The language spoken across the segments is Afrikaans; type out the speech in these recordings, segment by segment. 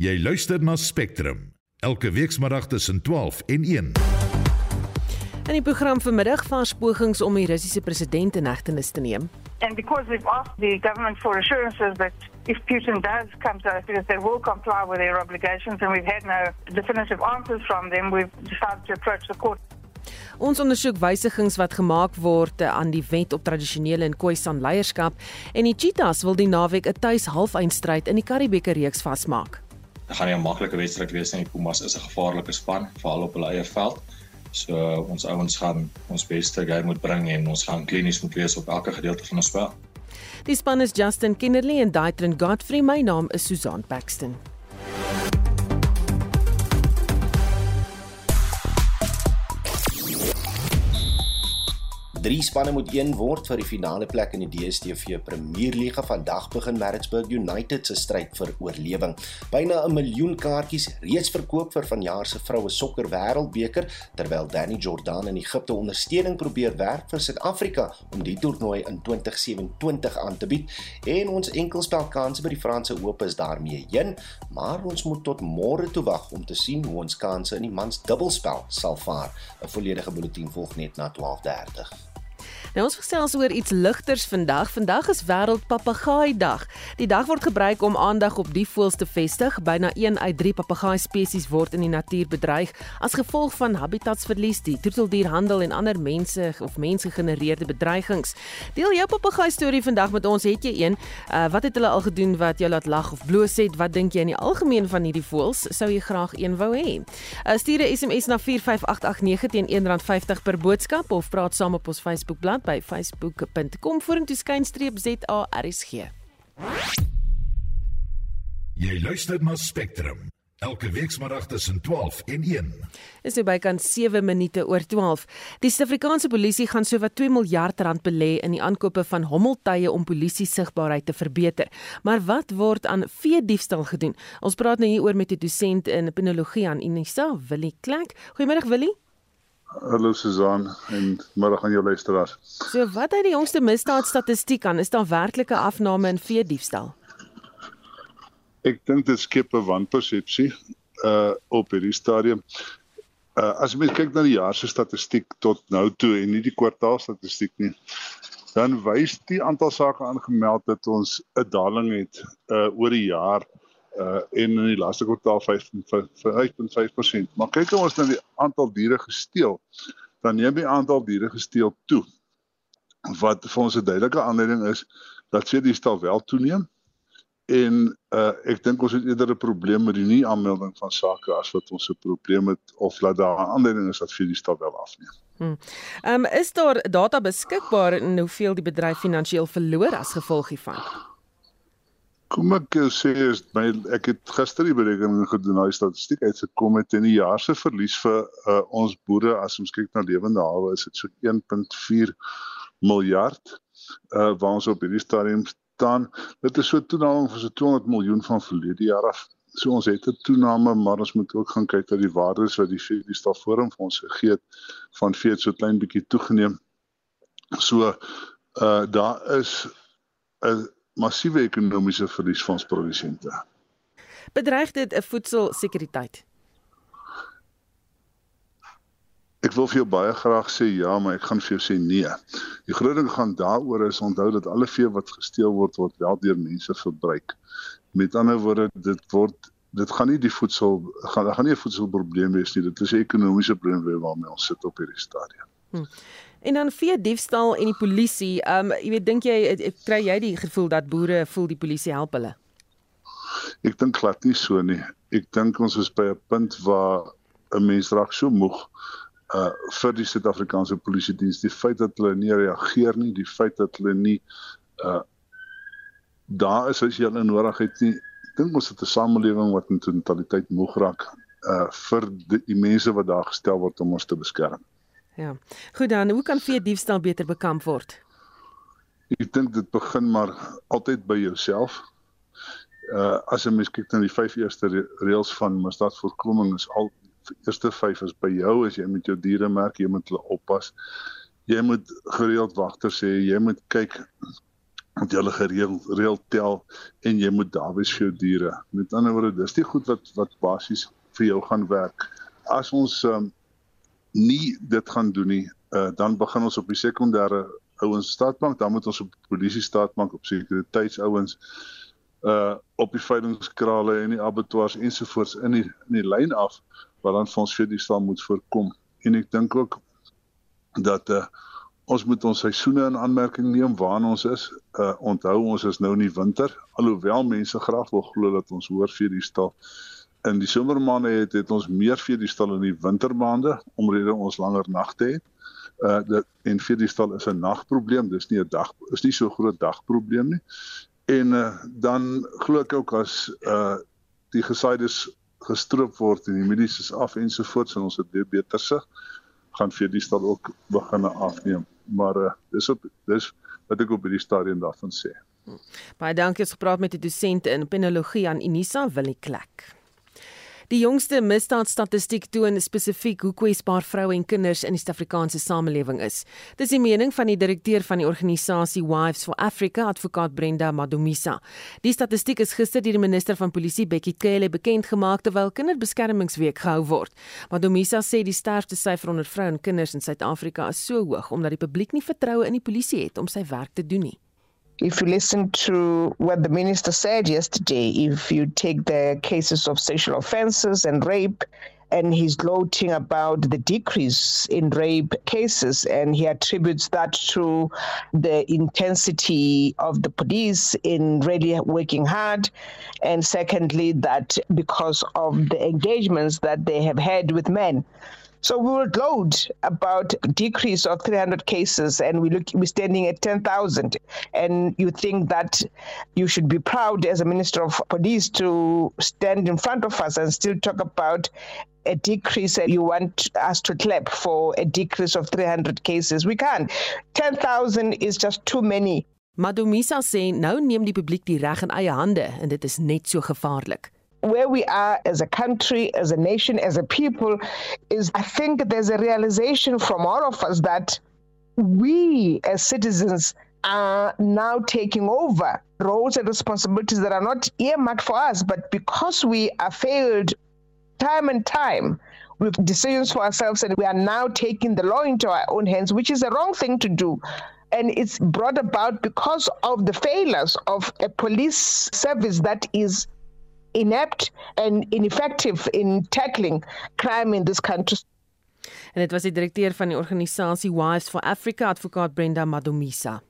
Jy luister na Spectrum elke weekmiddag tussen 12 en 1. In die program vanmiddag vars pogings om die Russiese president in hegtenis te neem. And because we've asked the government for assurances that if Putin does come to us, that they will comply with their obligations, and we've had no definitive answers from them, we've decided to approach the court. Ons ondersoek wysigings wat gemaak word aan die wet op tradisionele en Khoisan leierskap en die Cheetahs wil die naweek 'n tuis halfeindstryd in die Karibeker reeks vasmaak. Dit gaan nie 'n maklike wedstryd wees nie. Die Pumas is 'n gevaarlike span, veral op hulle eie veld. So ons ouens gaan ons beste game moet bring en ons gaan klinies moet wees op elke gedeelte van ons spel. Die span is Justin Kennerly en Daitrin Godfrey. My naam is Susan Paxton. Drie spanne moet een word vir die finale plek in die DStv Premierliga. Vandag begin Maritzburg United se stryd vir oorlewing. Byna 'n miljoen kaartjies reeds verkoop vir vanjaar se vroue sokker wêreldbeker terwyl Danny Jordan in Egipte ondersteuning probeer werk vir Suid-Afrika om die toernooi in 2027 aan te bied. En ons enkelspelkanse by die Franse Ope is daarmee heen, maar ons moet tot môre toe wag om te sien hoe ons kanse in die mans dubbelspel sal vaar. 'n Volledige bulletin volg net na 12:30. Nou ons gesels oor iets ligters vandag. Vandag is wêreld papegaai dag. Die dag word gebruik om aandag op die voëls te vestig. Byna 1 uit 3 papegaai spesies word in die natuur bedreig as gevolg van habitatsverlies, die troeteldierhandel en ander mense of mensgegenereerde bedreigings. Deel jou papegaai storie vandag met ons. Het jy een? Uh, wat het hulle al gedoen wat jou laat lag of bloos het? Wat dink jy in die algemeen van hierdie voëls? Sou jy graag een wou hê? Uh, stuur 'n SMS na 45889 teen R1.50 per boodskap of praat saam op ons Facebookblad by facebook.com vorentoe skynstreep ZARSG. Jy luister na Spectrum elke weekmiddag tussen 12 en 1. Is dit bykans 7 minute oor 12. Die Suid-Afrikaanse polisie gaan sowat 2 miljard rand belê in die aankope van hommeltuie om polisie sigbaarheid te verbeter. Maar wat word aan vee diefstal gedoen? Ons praat nou hier oor met 'n dosent in penologie aan Unisa, Willie Klek. Goeiemôre Willie. Hallo Susan en middag aan jou luisteraars. So wat uit die jongste misdaadstatistiek aan is daar werklike afname in vee diefstal? Ek dink dit skep 'n wanpersepsie uh op hierdie stadium. Uh as jy kyk na die jaar se statistiek tot nou toe en nie die kwartaalstatistiek nie, dan wys die aantal sake aangemeld dat ons 'n daling het uh oor die jaar uh en in die laaste kwartaal 5.5%. Maar kyk ons na die aantal diere gesteel, dan neem die aantal diere gesteel toe. Wat vir ons 'n duidelike aanleiding is dat sê die stal wel toeneem en uh ek dink ons het eerder 'n probleem met die nie aanmelding van sake as wat ons 'n probleem het of dat daar 'n aanleiding is dat vir die stal wel afneem. Hmm. Ehm um, is daar data beskikbaar en hoeveel die bedryf finansiëel verloor as gevolg hiervan? Kom ek sê is my ek het gister die berekening gedoen, daai statistiek uitgekom het en die jaar se verlies vir uh, ons boere as ons kyk na lewende hawe is dit so 1.4 miljard uh waar ons op hierdie stadium staan. Dit is so toename van so 200 miljoen van verlede jaar af. So ons het 'n toename, maar ons moet ook gaan kyk dat die waardes wat die Fedie Stafforum vir ons gegee het van vee so klein bietjie toegeneem. So uh daar is 'n massiewe ekonomiese verlies van ons produsente. Bedreig dit 'n voedselsekuriteit? Ek wil vir jou baie graag sê ja, maar ek gaan vir jou sê nee. Die groot ding gaan daaroor is onthou dat alle vee wat gesteel word word wel deur mense verbruik. Met ander woorde, dit word dit gaan nie die voedsel gaan gaan nie 'n voedselprobleem wees nie. Dit is 'n ekonomiese probleem waarmee ons sit op hierdie stadium. Hm. En dan vee diefstal en die polisie, ehm um, jy weet dink jy kry jy die gevoel dat boere voel die polisie help hulle? Ek dink glad nie so nie. Ek dink ons is by 'n punt waar 'n mens raak so moeg uh vir die Suid-Afrikaanse polisie diens die feit dat hulle nie reageer nie, die feit dat hulle nie uh daar is as jy hulle nodig het nie. Ek dink ons het 'n samelewing wat in totaliteit moeg raak uh vir die, die mense wat daar gestel word om ons te beskerm. Ja. Goed dan, hoe kan vee diefstal beter bekamp word? Ek dink dit begin maar altyd by jouself. Uh as jy mens kyk na die vyf eerste reëls van misdaadvoorkoming is al eerste vyf is by jou as jy met jou diere merk, jy moet hulle oppas. Jy moet gereeld wagters hê, jy moet kyk want jy hulle gereeld reël tel en jy moet daar wees vir jou diere. Met ander woorde, dis die goed wat wat basies vir jou gaan werk. As ons um, nie dit gaan doen nie, uh, dan begin ons op die sekondêre ouens staatbank, dan moet ons op polisie staatbank op sekuriteitsouens uh op die veilingskrale en die abattoirs ensovoorts in die in die lyn af wat dan ons vir die stal moet voorkom. En ek dink ook dat uh ons moet ons seisoene in aanmerking neem waarna ons is. Uh onthou ons is nou in die winter alhoewel mense graag wil glo dat ons hoor vir die stal. In die somermaande het, het ons meer vir die stal in die wintermaande omrede ons langer nagte het. Uh dit en vir die stal is 'n nagprobleem, dis nie 'n dag is nie so groot dagprobleem nie. En uh, dan glo ek ook as uh die gesaides gestroop word en die mielies is af en ons het weer beter sig gaan vir die stad ook begin afneem. Maar uh, dis op dis wat ek op hierdie stadium daarvan sê. Baie dankie vir gepraat met die dosent in penologie aan Unisa Willie Klek. Die jongste misdaadstatistiek toon spesifiek hoe kwesbaar vroue en kinders in die Suid-Afrikaanse samelewing is. Dis die mening van die direkteur van die organisasie Wives for Africa, advokaat Brenda Madomisa. Die statistiek is gister deur die minister van Polisie Bekkie Cele bekend gemaak terwyl Kinderbeskermingsweek gehou word. Madomisa sê die sterftesyfer onder vroue en kinders in Suid-Afrika is so hoog omdat die publiek nie vertroue in die polisie het om sy werk te doen nie. If you listen to what the minister said yesterday, if you take the cases of sexual offenses and rape, and he's gloating about the decrease in rape cases, and he attributes that to the intensity of the police in really working hard. And secondly, that because of the engagements that they have had with men. So we were told about decrease of 300 cases, and we look we're standing at 10,000. And you think that you should be proud as a minister of police to stand in front of us and still talk about a decrease and you want us to clap for a decrease of 300 cases. We can't. 10,000 is just too many. Madomisa sê nou neem die publiek die reg in eie hande en dit is net so gevaarlik. Where we are as a country, as a nation, as a people, is I think there's a realization from all of us that we as citizens are now taking over roles and responsibilities that are not earmarked for us, but because we are failed time and time with decisions for ourselves, and we are now taking the law into our own hands, which is the wrong thing to do. And it's brought about because of the failures of a police service that is inept and ineffective in tackling crime in this country. En dit was die direkteur van die organisasie Wives for Africa, advokaat Brenda Madomisa.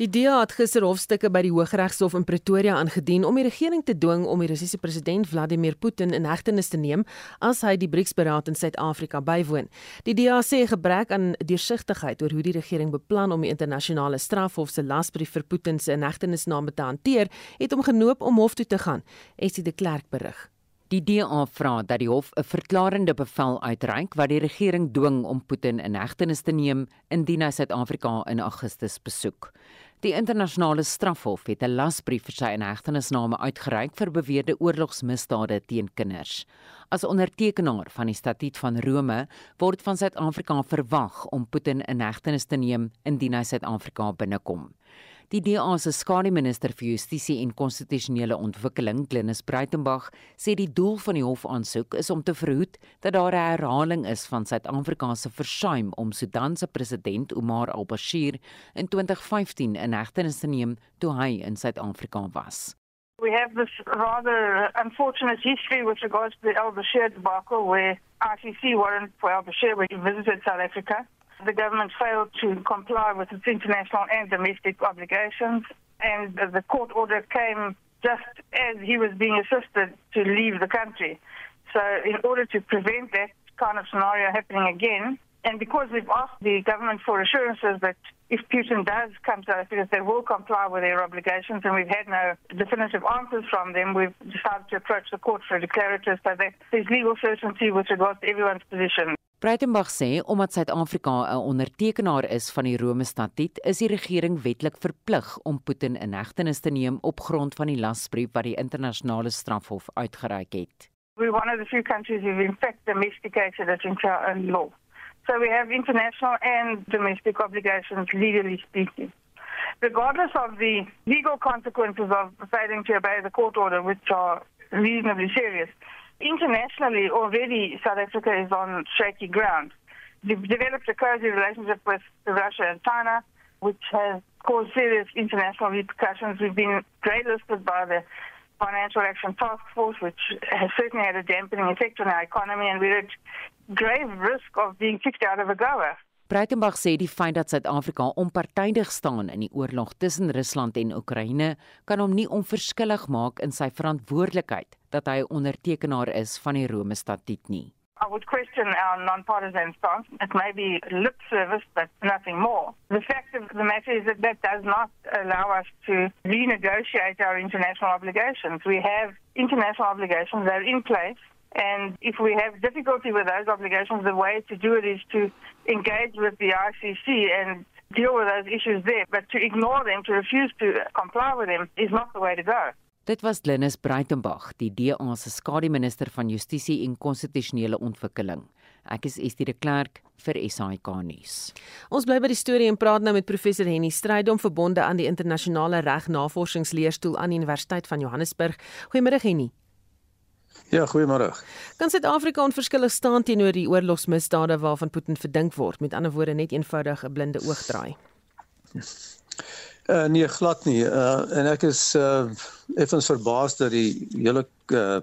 Die DA het gister hofstukke by die Hooggeregshof in Pretoria aangedien om die regering te dwing om die Russiese president Vladimir Putin in hegtenis te neem as hy die BRICS-beraad in Suid-Afrika bywoon. Die DA sê gebrek aan deursigtigheid oor hoe die regering beplan om die internasionale strafhof se lasbrief vir Putin se hegtenisname te hanteer, het hom genoop om hof toe te gaan. Essie de Klerk berig. Die DA vra dat die hof 'n verklarende bevel uitreik wat die regering dwing om Putin in hegtenis te neem indien hy Suid-Afrika in Augustus besoek. Die internasionale strafhof het 'n lasbrief vir sy inhegtenisname uitgereik vir beweerde oorlogsmisdade teen kinders. As ondertekenaar van die Statuut van Rome word van Suid-Afrika verwag om Putin in hegtenis te neem indien hy Suid-Afrika binnekom. Die DA se skademinister vir Justisie en Konstitusionele Ontwikkeling, Glenis Breitenberg, sê die doel van die hofaansoek is om te verhoed dat daar 'n herhaling is van Suid-Afrika se versuim om Sudan se president Omar al-Bashir in 2015 in hegtenis te neem toe hy in Suid-Afrika was. We have this rather unfortunate history with regards to the al-Bashir debacle where ICC warrant for al-Bashir when he visited South Africa the government failed to comply with its international and domestic obligations, and the court order came just as he was being assisted to leave the country. So, in order to prevent that kind of scenario happening again, and because we've asked the government for assurances that if Putin does come to because they will comply with their obligations, and we've had no definitive answers from them, we've decided to approach the court for a declarative so that there's legal certainty with regards to everyone's position. Breitenberg sê omdat Suid-Afrika 'n ondertekenaar is van die Rome Statuut, is die regering wetlik verplig om Putin in hegtenis te neem op grond van die lasbrief wat die internasionale strafhof uitgereik het. We're one of the few countries who've in fact domesticated it into our own law. So we have international and domestic obligations legally speaking. regardless of the legal consequences of failing to obey the court order, which are reasonably serious. Internationally, already South Africa is on shaky ground. We've developed a cozy relationship with Russia and China, which has caused serious international repercussions. We've been greylisted by the Financial Action Task Force, which has certainly had a dampening effect on our economy, and we're at grave risk of being kicked out of AGOA. Breitenberg sê die feit dat Suid-Afrika onpartydig staan in die oorlog tussen Rusland en Oekraïne kan hom nie onverskillig maak in sy verantwoordelikheid dat hy 'n ondertekenaar is van die Rome Statuut nie. I would question our non-partisan stance. It may be lip service, but nothing more. The fact of the matter is that that does not allow us to renegotiate our international obligations. We have international obligations that are in place And if we have difficulty with those obligations, the way to do it is to engage with the ICC and deal with those issues there. But to ignore them, to refuse to comply with them, is not the way to go. Dit was Linus Breitenberg, die DA se skademinister van Justisie en Konstitusionele Ontwikkeling. Ek is Estie de Klerk vir SAK nuus. Ons bly by die storie en praat nou met professor Henny Strydom verbonde aan die internasionale reg navorsingsleerstoel aan die Universiteit van Johannesburg. Goeiemôre Henny. Ja, goeiemôre. Kan Suid-Afrika onverskillig staan teenoor die oorlogsmisdade waarvan Putin verdink word? Met ander woorde, net eenvoudig 'n een blinde oog draai. Uh nee, glad nie. Uh en ek is uh effens verbaas dat die hele uh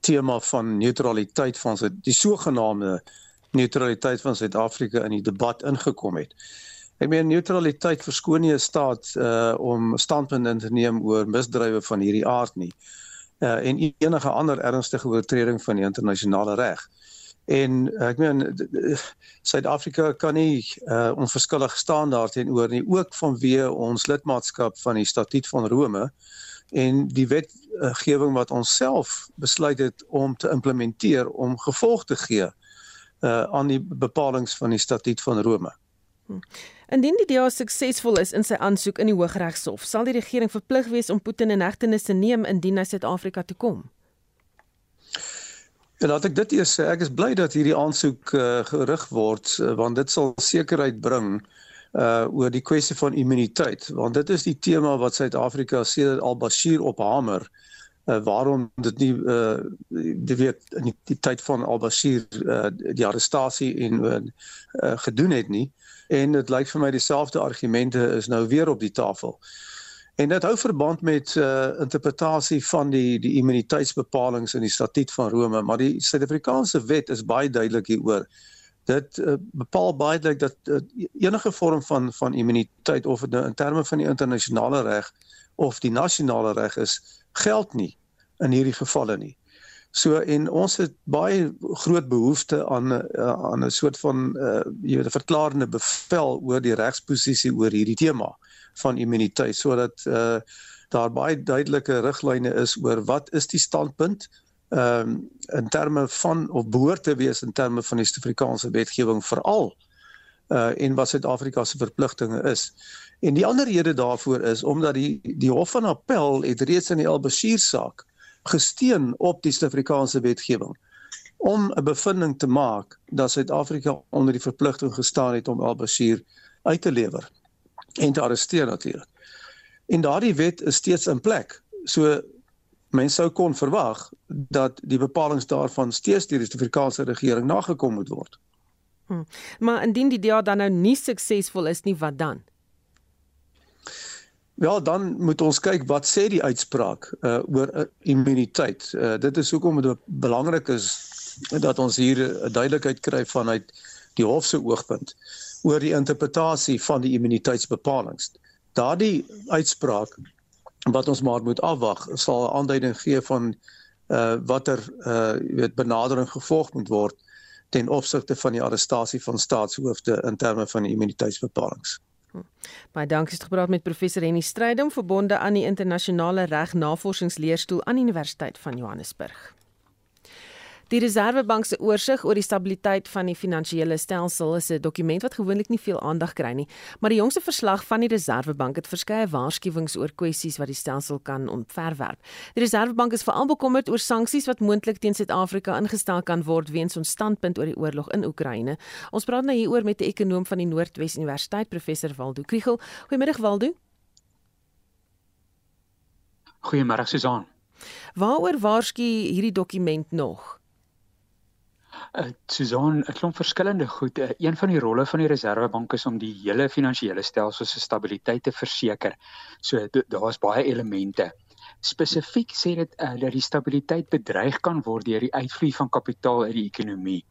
tema van neutraliteit van sy die sogenaamde neutraliteit van Suid-Afrika in die debat ingekom het. Ek meen neutraliteit verskoon nie 'n staat uh om standpunt in te neem oor misdrywe van hierdie aard nie uh, en enige ander ernstige oortreding van die internasionale reg. En uh, ek meen Suid-Afrika kan nie uh, onverskillig staan daarteenoor nie ook vanweë ons lidmaatskap van die Statuut van Rome en die wetgewing wat ons self besluit het om te implementeer om gevolg te gee uh, aan die bepalinge van die Statuut van Rome. Hm. Indien die DA suksesvol is in sy aansoek in die Hooggeregshof, sal die regering verplig wees om Putin in hegtenis te neem indien hy Suid-Afrika toe kom. En laat ek dit eers sê, ek is bly dat hierdie aansoek uh, gerig word uh, want dit sal sekerheid bring uh oor die kwessie van immuniteit. Want dit is die tema wat Suid-Afrika sedert al-Bashir ophamer uh waarom dit nie uh die weet in die, die tyd van al-Bashir uh die arrestasie en uh, uh gedoen het nie en dit lyk vir my dieselfde argumente is nou weer op die tafel. En dit hou verband met uh interpretasie van die die immuniteitsbepalinge in die statuut van Rome, maar die Suid-Afrikaanse wet is baie duidelik hieroor. Dit uh, bepaal baie duidelik dat uh, enige vorm van van immuniteit of dit nou in terme van die internasionale reg of die nasionale reg is, geld nie in hierdie gevalle nie. So en ons het baie groot behoefte aan uh, aan 'n soort van uh jy weet 'n verklarende bevel oor die regsposisie oor hierdie tema van immuniteit sodat uh daar baie duidelike riglyne is oor wat is die standpunt ehm um, in terme van of behoort te wees in terme van die Suid-Afrikaanse wetgewing veral uh en wat Suid-Afrika se verpligtinge is. En die ander rede daarvoor is omdat die die Hof van Appel het reeds in die Al-Bashir saak gesteun op die Suid-Afrikaanse wetgewing om 'n bevinding te maak dat Suid-Afrika onder die verpligting gestaan het om Al-Bashir uit te lewer en te arresteer natuurlik. En daardie wet is steeds in plek. So mense sou kon verwag dat die bepalinge daarvan steeds deur die Suid-Afrikaanse regering nagekom moet word. Hm. Maar indien die DA dan nou nie suksesvol is nie, wat dan? Ja, dan moet ons kyk wat sê die uitspraak uh oor uh, immuniteit. Uh dit is hoekom dit belangrik is dat ons hier 'n duidelikheid kry vanuit die hof se oogpunt oor die interpretasie van die immuniteitsbepalinge. Daardie uitspraak wat ons maar moet afwag, sal 'n aanduiding gee van uh watter uh jy weet benadering gevolg moet word ten opsigte van die arrestasie van staatshoofde in terme van die immuniteitsbepalinge. Hm. Baie dankie het gepraat met professor Henny Strydom verbonde aan die internasionale reg navorsingsleerstoel aan Universiteit van Johannesburg. Die Reserwebank se oorsig oor die stabiliteit van die finansiële stelsel is 'n dokument wat gewoonlik nie veel aandag kry nie, maar die jongste verslag van die Reserwebank het verskeie waarskuwings oor kwessies wat die stelsel kan ontverwerp. Die Reserwebank is veral bekommerd oor sanksies wat moontlik teen Suid-Afrika ingestel kan word weens ons standpunt oor die oorlog in Oekraïne. Ons praat nou hieroor met 'n ekonom van die Noordwes Universiteit, professor Waldo Kriel. Goeiemôre Waldo. Goeiemôre Susan. Waaroor waarsku hierdie dokument nog? Uh, Susan, 'n klomp verskillende goed. Uh, een van die rolle van die Reserwebank is om die hele finansiële stelsel se stabiliteit te verseker. So daar's baie elemente. Spesifiek sê dit uh, dat die stabiliteit bedreig kan word deur die uitvloei van kapitaal uit die ekonomie.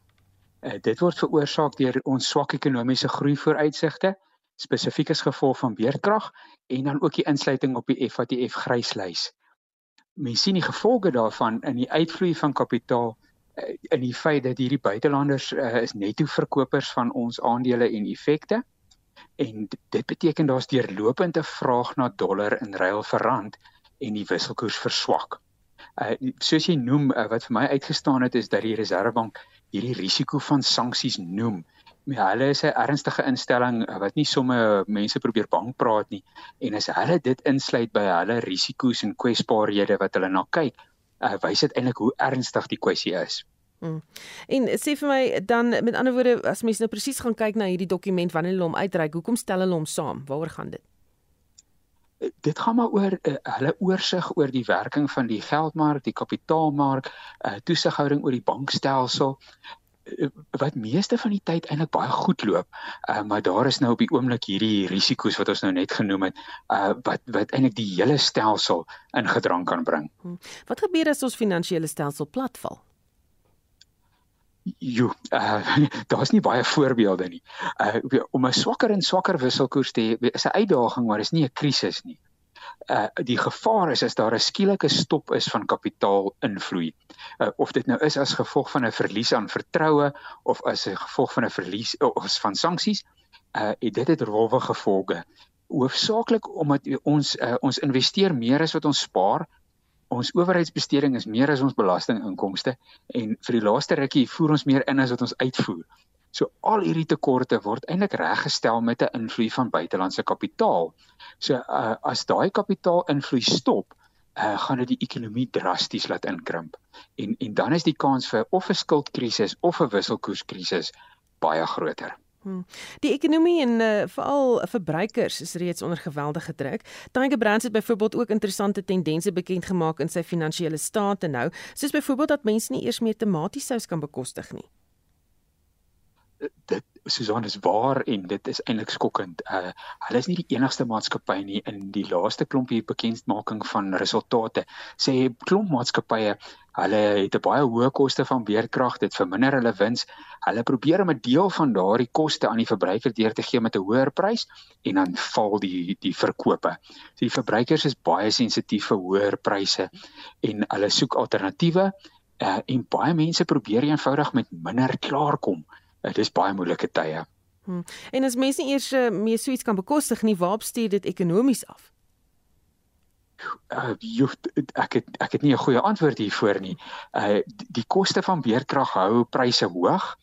Uh, dit word veroorsaak deur ons swak ekonomiese groei vooruitsigte, spesifiek as gevolg van beerdkrag en dan ook die insluiting op die FATF gryslys. Mens sien die gevolge daarvan in die uitvloei van kapitaal in die feit dat hierdie buitelanders uh, is netto verkopers van ons aandele en effekte en dit beteken daar's deurlopende vraag na dollar in ruil vir rand en die wisselkoers verswak. Uh soos jy noem uh, wat vir my uitgestaan het is dat die Reserwebank hierdie risiko van sanksies noem. Maar hulle is 'n ernstige instelling uh, wat nie sommer mense probeer bang praat nie en as hulle dit insluit by hulle risiko's en kwesbaarhede wat hulle na kyk, uh, wys dit eintlik hoe ernstig die kwessie is. Hmm. En sê vir my dan met ander woorde as mense nou presies gaan kyk na hierdie dokument wanneer hulle hom uitreik, hoekom stel hulle hom saam? Waaroor gaan dit? dit gaan maar oor uh, hulle oorsig oor die werking van die geldmark, die kapitaalmark, uh, toesighouding oor die bankstelsel wat meeste van die tyd eintlik baie goed loop. Uh, maar daar is nou op die oomblik hierdie risiko's wat ons nou net genoem het, uh, wat wat eintlik die hele stelsel in gedrang kan bring. Hmm. Wat gebeur as ons finansiële stelsel platval? Jo, uh, daar's nie baie voorbeelde nie. Uh om 'n swakker en swakker wisselkoers te hê is 'n uitdaging, maar is nie 'n krisis nie. Uh die gevaar is as daar 'n skielike stop is van kapitaal invloei. Uh of dit nou is as gevolg van 'n verlies aan vertroue of as 'n gevolg van 'n verlies of van sanksies, uh dit het rowwe gevolge. Hoofsaaklik omdat ons uh, ons investeer meer as wat ons spaar ons owerheidsbesteding is meer as ons belastinginkomste en vir die laaste rukkie voer ons meer in as wat ons uitvoer. So al hierdie tekorte word eintlik reggestel met 'n invloed van buitelandse kapitaal. So uh, as daai kapitaal invloed stop, uh, gaan dit die ekonomie drasties laat inkrimp. En en dan is die kans vir of 'n skuldkrisis of 'n wisselkoerskrisis baie groter. Hmm. Die ekonomie en uh, veral verbruikers is reeds onder geweldige druk. Tiger Brands het byvoorbeeld ook interessante tendense bekend gemaak in sy finansiële state nou, soos byvoorbeeld dat mense nie eers meer tomatiesous kan bekostig nie. Dit Susan is waar en dit is eintlik skokkend. Uh hulle is nie die enigste maatskappy nie in die laaste klompie bekendmaking van resultate. Sê klomp maatskappye, hulle het 'n baie hoë koste van beerkrag, dit verminder hulle wins. Hulle probeer om 'n deel van daardie koste aan die verbruiker deur te gee met 'n hoër prys en dan val die die verkope. So die verbruikers is baie sensitief vir hoër pryse en hulle soek alternatiewe. Uh en baie mense probeer eenvoudig met minder klaarkom dit is baie moeilike tye. Hmm. En as mense nie eers uh, meer so iets kan bekostig nie, waar bestuur dit ekonomies af? Uh, joh, ek het ek het nie 'n goeie antwoord hiervoor nie. Uh die koste van beerkrag hou pryse hoog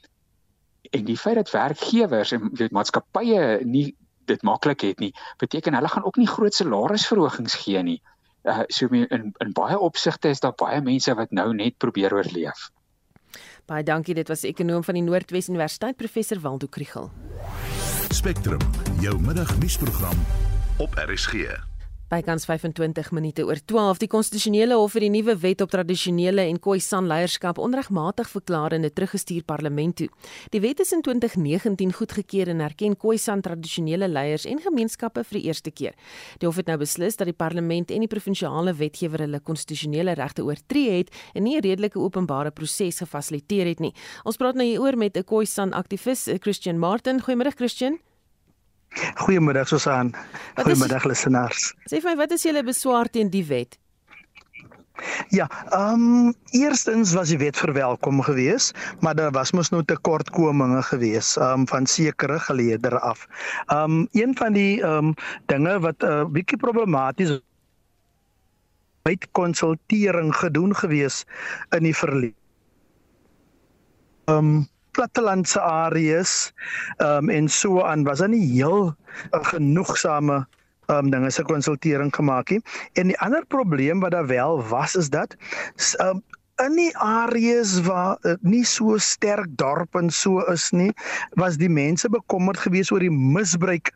en die feit dat werkgewers en weet maatskappye nie dit maklik het nie, beteken hulle gaan ook nie groot salarisverhogings gee nie. Uh so in in baie opsigte is daar baie mense wat nou net probeer oorleef. Baie dankie, dit was ekonom van die Noordwes Universiteit professor Waldo Krugel. Spectrum, jou middagnuusprogram op RSG. Bykans 25 minute oor 12 die konstitusionele hof het die nuwe wet op tradisionele en Khoisan leierskap onregmatig verklaar en dit teruggestuur parlement toe. Die wet is in 2019 goedgekeur en erken Khoisan tradisionele leiers en gemeenskappe vir die eerste keer. Die hof het nou beslis dat die parlement en die provinsiale wetgewer hulle konstitusionele regte oortree het en nie 'n redelike openbare proses gefasiliteer het nie. Ons praat nou hieroor met 'n Khoisan aktivis, Christian Martin. Goeiemôre Christian. Goeiemiddag Susan. Goeiemiddag luisteraars. Sê vir my, wat is julle beswaar teen die wet? Ja, ehm um, eerstens was die wet verwelkom geweest, maar daar was mos nou tekortkominge geweest ehm um, van sekere geleerders af. Ehm um, een van die ehm um, dinge wat 'n uh, bietjie problematies uit konsultering gedoen geweest in die verlede. Ehm um, plattelandse areas um, en so aan was daar nie heel uh, genoegsame um, dinge se konsultering gemaak nie. En die ander probleem wat daar wel was is dat um, in die areas waar uh, nie so sterk dorp en so is nie, was die mense bekommerd geweest oor die misbruik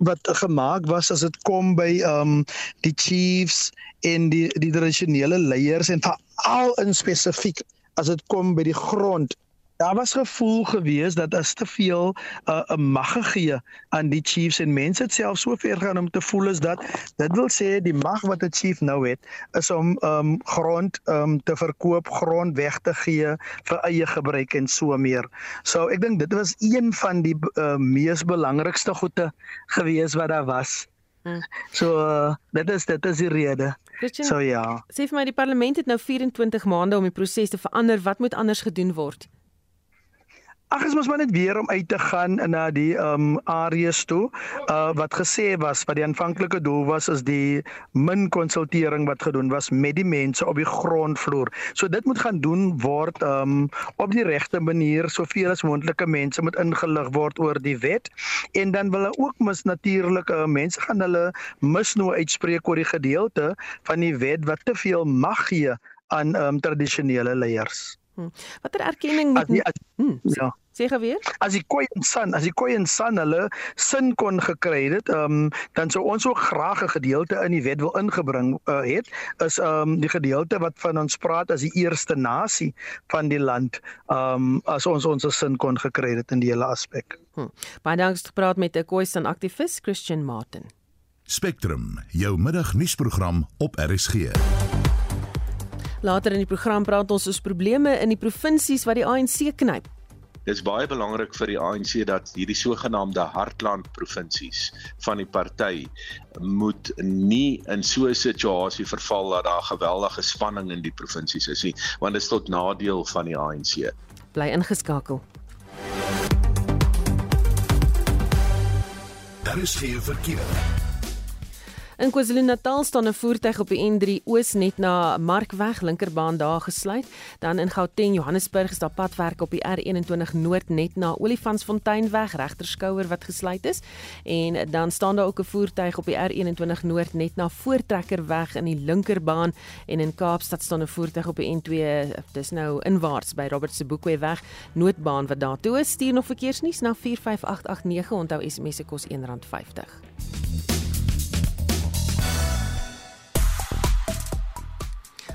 wat gemaak was as dit kom by um, die chiefs en die die tradisionele leiers en veral in spesifiek as dit kom by die grond daar was gevoel gewees dat as te veel 'n uh, mag gegee aan die chiefs en mense het self so ver gaan om te voel is dat dit wil sê die mag wat 'n chief nou het is om um grond um te verkoop, grond weg te gee vir eie gebruik en so meer. So ek dink dit was een van die uh, mees belangrikste goede gewees wat daar was. Hmm. So uh, dit is dit is die rede. Christian, so ja. Sê vir my die parlement het nou 24 maande om die proses te verander. Wat moet anders gedoen word? Ag is mos maar net weer om uit te gaan na die ehm um, areas toe. Uh wat gesê was wat die aanvanklike doel was is die min konsultering wat gedoen was met die mense op die grondvloer. So dit moet gaan doen word ehm um, op die regte manier soveel as moontlike mense moet ingelig word oor die wet en dan wil hulle ook mis natuurlike uh, mense gaan hulle mis nou uitspreek oor die gedeelte van die wet wat te veel mag gee aan ehm um, tradisionele leiers. Hmm. Watter erkenning moet nie hmm, ja. Sê gou weer. As die koei en san, as die koei en san hulle sin kon gekry het, ehm um, dan sou ons ook graag 'n gedeelte in die wet wil ingebring uh, het is ehm um, die gedeelte wat van ons praat as die eerste nasie van die land, ehm um, as ons ons sin kon gekry het in die hele aspek. Hmm. Baie dankie gepraat met 'n koei san aktivis Christian Martin. Spectrum, jou middagnuusprogram op RSG. Later in die program praat ons oor probleme in die provinsies wat die ANC knyp. Dit is baie belangrik vir die ANC dat hierdie sogenaamde hartland provinsies van die party moet nie in so 'n situasie verval dat daar geweldige spanning in die provinsies is nie, want dit is tot nadeel van die ANC. Bly ingeskakel. Daar is geen verkeer. In KwaZulu-Natal staan 'n voertuig op die N3 oos net na Markweg linkerbaan daar gesluit. Dan in Gauteng, Johannesburg is daar padwerk op die R21 noord net na Olifantsfonteinweg regterskouer wat gesluit is. En dan staan daar ook 'n voertuig op die R21 noord net na Voortrekkerweg in die linkerbaan en in Kaapstad staan 'n voertuig op die N2 dis nou inwaarts by Robert se Boekwee weg noodbaan wat daar toe is. Stuur nog verkeersnuus na 45889 onthou SMS se kos R1.50.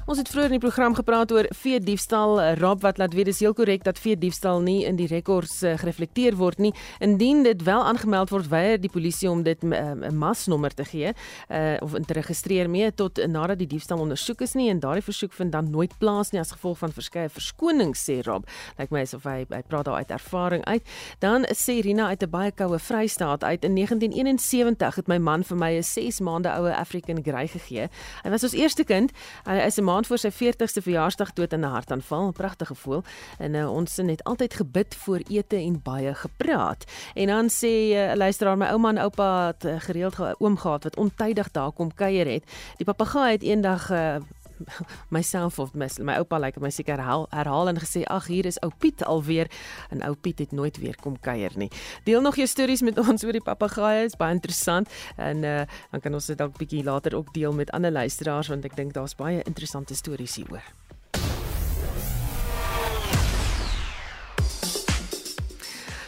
Ons het vroeër in die program gepraat oor vee diefstal. Rob wat laat weet dis heel korrek dat vee diefstal nie in die rekords uh, gereflekteer word nie. Indien dit wel aangemeld word, weier die polisie om dit eh, 'n uh, masnommer te gee uh, of te registreer mee tot uh, nadat die diefstal ondersoek is nie en daardie versoek vind dan nooit plaas nie as gevolg van verskeie verskonings sê Rob. Lyk my asof hy hy praat daar uit ervaring uit. Dan sê Rina uit 'n baie koue Vrystaat uit in 1971 het my man vir my 'n 6 maande oue African Grey gegee. Hy was ons eerste kind. Hy is 'n maand voor sy 40ste verjaarsdag dood in 'n hartaanval, 'n pragtige gevoel. En uh, ons het altyd gebid voor ete en baie gepraat. En dan sê 'n uh, luisteraar my ouma en oupa het uh, gereeld oom gehad wat ontydig daar kom kuier het. Die papegaai het eendag uh, myself of my, my oupa lyk like, my seker herhaal, herhaal en gesê ag hier is ou Piet alweer en ou Piet het nooit weer kom kuier nie. Deel nog jou stories met ons oor die papegaaie, is baie interessant en uh, dan kan ons dit dalk bietjie later ook deel met ander luisteraars want ek dink daar's baie interessante stories hieroor.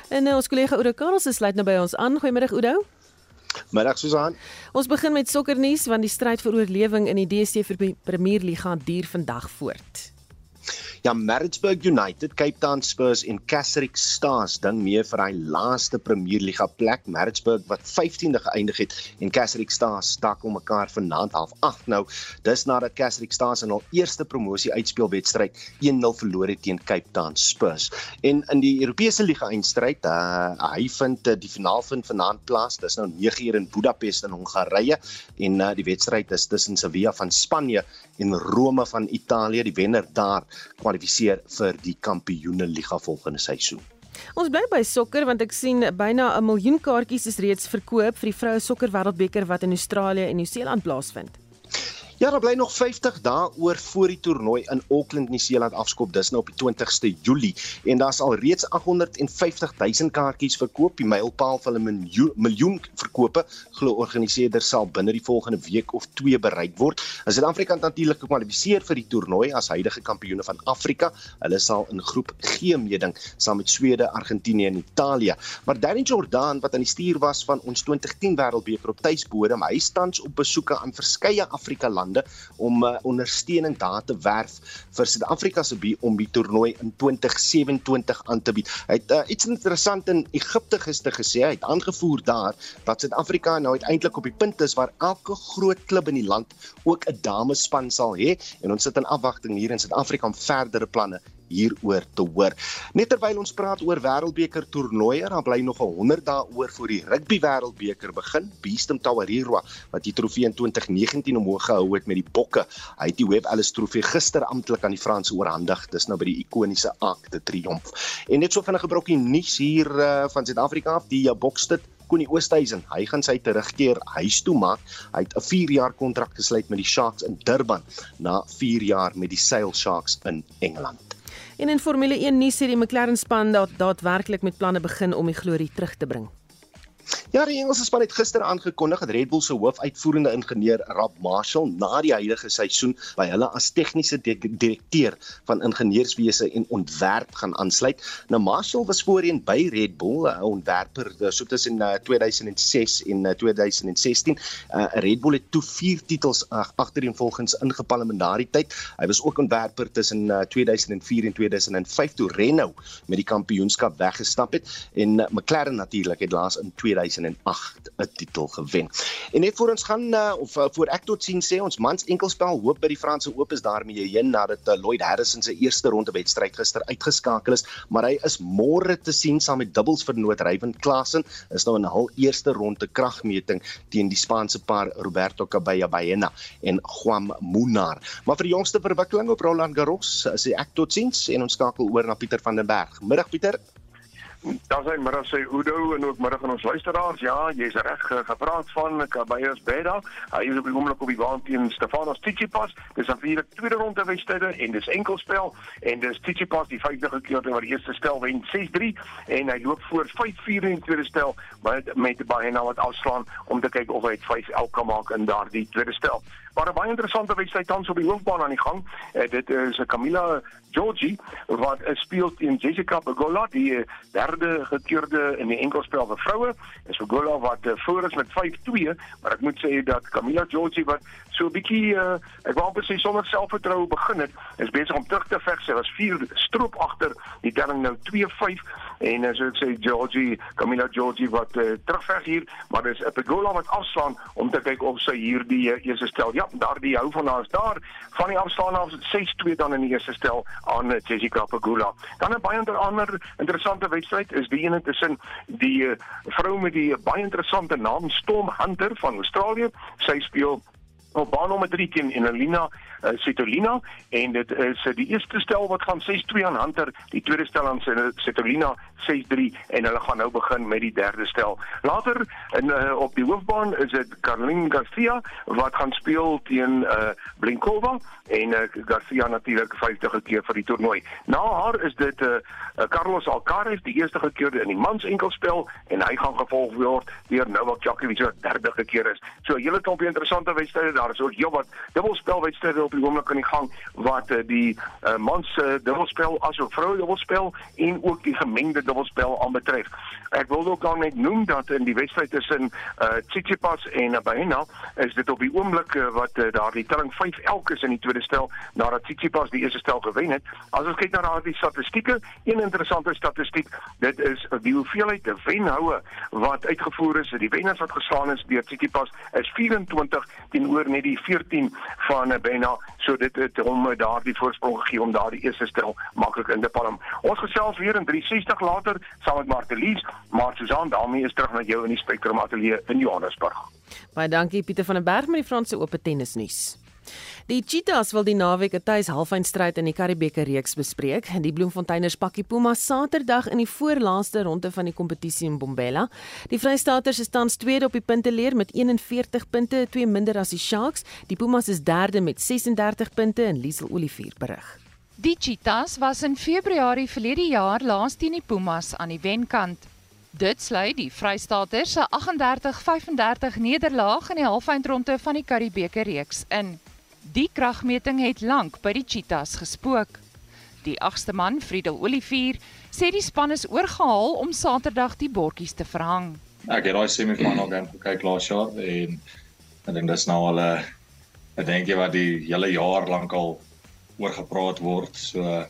En nou ons kollega Oudo Karls sluit nou by ons aan. Goeiemiddag Oudo. Middag Susan. Ons begin met sokkernuus want die stryd vir oorlewing in die DStv Premier Liga duur vandag voort. Ja, Maritzburg United, Cape Town Spurs en Keswick Stars ding mee vir hy laaste Premier Liga plek. Maritzburg wat 15de geëindig het en Keswick Stars stak om mekaar vanaand half 8 nou. Dis nadat Keswick Stars in hul eerste promosie uitspelwedstryd 1-0 verloor het teen Cape Town Spurs. En in die Europese Liga eindstryd, uh, hy vind uh, die finaal vind vanaand plaas. Dis nou 9uur in Budapest in Hongarye en uh, die wedstryd is tussen Sevilla van Spanje en Rome van Italië. Die wenner daar kwalifiseer vir die Kampioenenliga volgende seisoen. Ons bly by sokker want ek sien byna 'n miljoen kaartjies is reeds verkoop vir die vroue sokker wêreldbeker wat in Australië en Nieu-Seeland plaasvind. Ja, daar bly nog 50 dae oor voor die toernooi in Auckland, Nieu-Seeland afskop. Dis nou op die 20ste Julie en daar's al reeds 850 000 kaartjies verkoop. Die mylpaal van 'n miljoen, miljoen verkope glo organiseerders sal binne die volgende week of 2 bereik word. Suid-Afrika het natuurlik gekwalifiseer vir die toernooi as huidige kampioene van Afrika. Hulle sal in groep G meeding saam met Swede, Argentinië en Italië. Maar Danny Jordan wat aan die stuur was van ons 2010 Wêreldbeker op tuisbodem, hy stands op besoeke aan verskeie Afrika lande lande om uh, ondersteuning daar te werf vir Suid-Afrika se bi om die toernooi in 2027 aan te bied. Hy het uh, iets interessant in Egipte gister gesê. Hy het aangevoer daar dat Suid-Afrika nou uiteindelik op die punt is waar elke groot klub in die land ook 'n damespan sal hê en ons sit in afwagting hier in Suid-Afrika om verdere planne hieroor te hoor. Net terwyl ons praat oor Wêreldbeker toernooie, dan bly nog 'n 100 dae oor voor die Rugby Wêreldbeker begin. Beestem Tawarirwa wat die trofee in 2019 omhoog gehou het met die Bokke. Hy het die Webb Ellis trofee gister amptelik aan die Franse oorhandig. Dis nou by die ikoniese Arc de Triomphe. En net so vinnig gebrokie nuus hier uh, van Suid-Afrika af, die Boksted Koenie Oosthuizen, hy gaan sy terugkeer huis toe maak. Hy het 'n 4 jaar kontrak gesluit met die Sharks in Durban na 4 jaar met die Sail Sharks in Engeland. En in Formule 1 nuus sê die McLaren span dat daadwerklik met planne begin om die glorie terug te bring. Ja, die Engelse span het gister aangekondig dat Red Bull se hoofuitvoerende ingenieur Rob Marshall na die huidige seisoen by hulle as tegniese direkteur van ingenieurswese en ontwerp gaan aansluit. Nou Marshall was voorheen by Red Bull, 'n ontwerper eh, so tussen 2006 en 2016. Uh, Red Bull het toe vier titels agtereenvolgens ingepalm in daardie tyd. Hy was ook ontwerper tussen 2004 en 2005 toe Renault met die kampioenskap weggestap het en McLaren natuurlik het laas in 2000 2008 'n titel gewen. En net voor ons gaan uh, of uh, voor ek tot sien sê ons mans enkelspel hoop by die Franse Oop is daarmee heen nadat uh, Lloyd Harrison se eerste ronde wedstryd gister uitgeskakel is, maar hy is môre te sien saam met dubbels vernoot Ryan Klassen is nou in hul eerste ronde kragmeting teen die Spaanse paar Roberto Cabella Baena en Juan Munar. Maar vir die jongste verwikkeling op Roland Garros sê ek tot sins en ons skakel oor na Pieter van den Berg. Middag Pieter. Dan sê middag sê Udo en ook middag aan ons luisteraars. Ja, jy's reg gepraat van Kabayas Beda. Hy is op die oomblik op die baan teen Stefanos Tsitsipas. Dis 'n vierde tweede ronde wedstryd en dis enkelspel en dis Tsitsipas die vyfde gekeerde wat die eerste stel wen 6-3 en hy loop voor 5-4 in die tweede stel met met baie nou wat afslaan om te kyk of hy 5-11 kan maak in daardie tweede stel. Maar 'n baie interessante wedstryd tans op die hoofbaan aan die gang. Uh, dit is 'n Camila Georgie wat uh, speel teen Jessica Pegula, die uh, derde gekeurde in die enkelspel vir vroue. Is Pegula wat uh, voor is met 5-2, maar ek moet sê dat Camila Georgie wat so 'n bietjie uh, ek wou amper sê sonder selfvertroue begin het, is besig om terug te veg. Sy was 4 stroop agter, die telling nou 2-5 en uh, so ek sê Georgie, Camila Georgie wat uh, terugveg hier, maar dis 'n Pegula wat afslaan om te kyk of sy hierdie uh, eerste stel ja, daardie hou van haar daar van die afstaan af 6-2 dan in die eerste stel aan Jessica Pegula. Dan 'n baie ander interessante wedstryd is die ene tussen die uh, vrou met die baie interessante naam Storm Hunter van Australië. Sy speel op baan nommer 3 teen Elina uh, Setolina en dit is uh, die eerste stel wat gaan 6-2 aan Hunter, die tweede stel aan Setolina 6-3 en hulle gaan nou begin met die derde stel. Later in uh, op die hoofbaan is dit Carlin Garcia wat gaan speel teen uh, Blinkova en uh, Garcia natuurlik 50 keer vir die toernooi. Na haar is dit uh, Carlos Alcaraz die eerste keer in die mans enkelspel en hy gaan gevolg word deur Novak Djokovic wat derde keer is. So 'n hele klomp interessante wedstryde daar is ook heelwat dubbelspelwedstryde op die oomblik aan die gang wat uh, die uh, mans uh, dubbelspel asook vroue dubbelspel en ook die gemengde dubbelspel aanbetref. Ek wil ook dan net noem dat in die wedstryd tussen uh, Tsitsipas en Baena is dit op die oomblik uh, wat uh, daar die telling 5 elk is in die tweede stel nadat Tsitsipas die eerste stel gewen het. As ons kyk na daardie statistieke, een interessante statistiek, dit is die hoeveelheid wenhoue wat uitgevoer is, die wenners wat geslaan is deur Tsitsipas is 24 teenoor net die 14 van Baena so dit het hom daardie voorsprong gegee om daardie eerste stel maklik in te palm. Ons gesels weer in 360 later saam met Martelies, maar Susan daarmee is terug na jou in die Spectrum Ateljee in Johannesburg. Baie dankie Pieter van der Berg met die Franse Ope tennisnuus. Die Cheetahs wil die naweek 'n tuis halfeindstryd in die Karibeeke reeks bespreek. Die Bloemfonteiners pak die Pumas Saterdag in die voorlaaste ronde van die kompetisie in Bombela. Die Vrystaaters is tans tweede op die punteleer met 41 punte, twee minder as die Sharks. Die Pumas is derde met 36 punte en Liesel Olivier berig. Die Cheetahs was in Februarie verlede jaar laas teen die Pumas aan die wenkant. Dit sluit die Vrystaaters se 38-35 nederlaag in die halfeindronde van die Karibeeke reeks in. Die kragmeting het lank by die Cheetahs gespook. Die agste man, Friedel Olivier, sê die span is oorgehaal om Saterdag die bordjies te verhang. Ek het daai semifinal game gekyk laas jaar en ek dink dis nou al 'n ek dink jy wat die hele jaar lank al oor gepraat word. So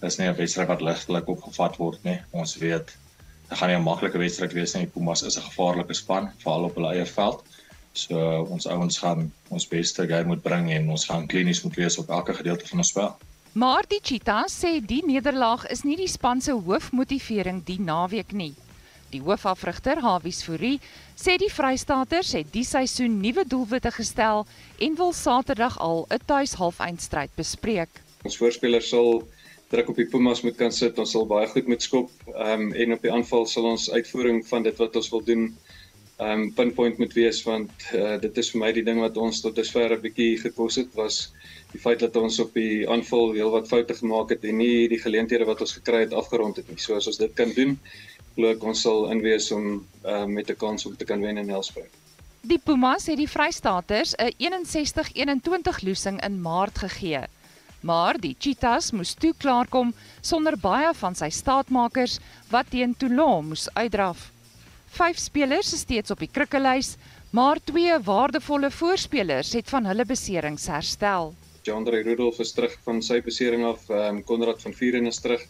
dis nie 'n wedstryd wat ligtelik opgevat word nie. Ons weet dit gaan nie 'n maklike wedstryd wees nie. Pumas is 'n gevaarlike span, veral op hulle eie veld. So ons ouens gaan ons beste game moet bring en ons gaan klinies moet wees op elke gedeelte van ons spel. Maar die Cheetahs sê die nederlaag is nie die span se hoofmotivering die naweek nie. Die hoofafrigter, Hawies Fourie, sê die Vrystaaters het die seisoen nuwe doelwitte gestel en wil Saterdag al 'n tuishalfeindstryd bespreek. Ons voorspelers sal druk op die Pumas moet kan sit. Ons sal baie goed met skop um, en op die aanval sal ons uitvoering van dit wat ons wil doen um pinpoint moet wees want uh, dit is vir my die ding wat ons tot dusver 'n bietjie gekos het was die feit dat ons op die aanval heelwat foute gemaak het en nie die geleenthede wat ons gekry het afgerond het nie. So as ons dit kan doen, glo ek ons sal inwees om uh, met 'n kans om te kan wen in Nelspruit. Die Pumas het die Vrystaaters 'n 61-21 losing in Maart gegee. Maar die Cheetahs moes toe klaarkom sonder baie van sy staatmakers wat teen Toulon moes uitdraf. Vyf spelers is steeds op die krikkelys, maar twee waardevolle voorspelers het van hulle beserings herstel. Jandre Rudolph is terug van sy besering af, ehm um, Konrad van Vuren is terug.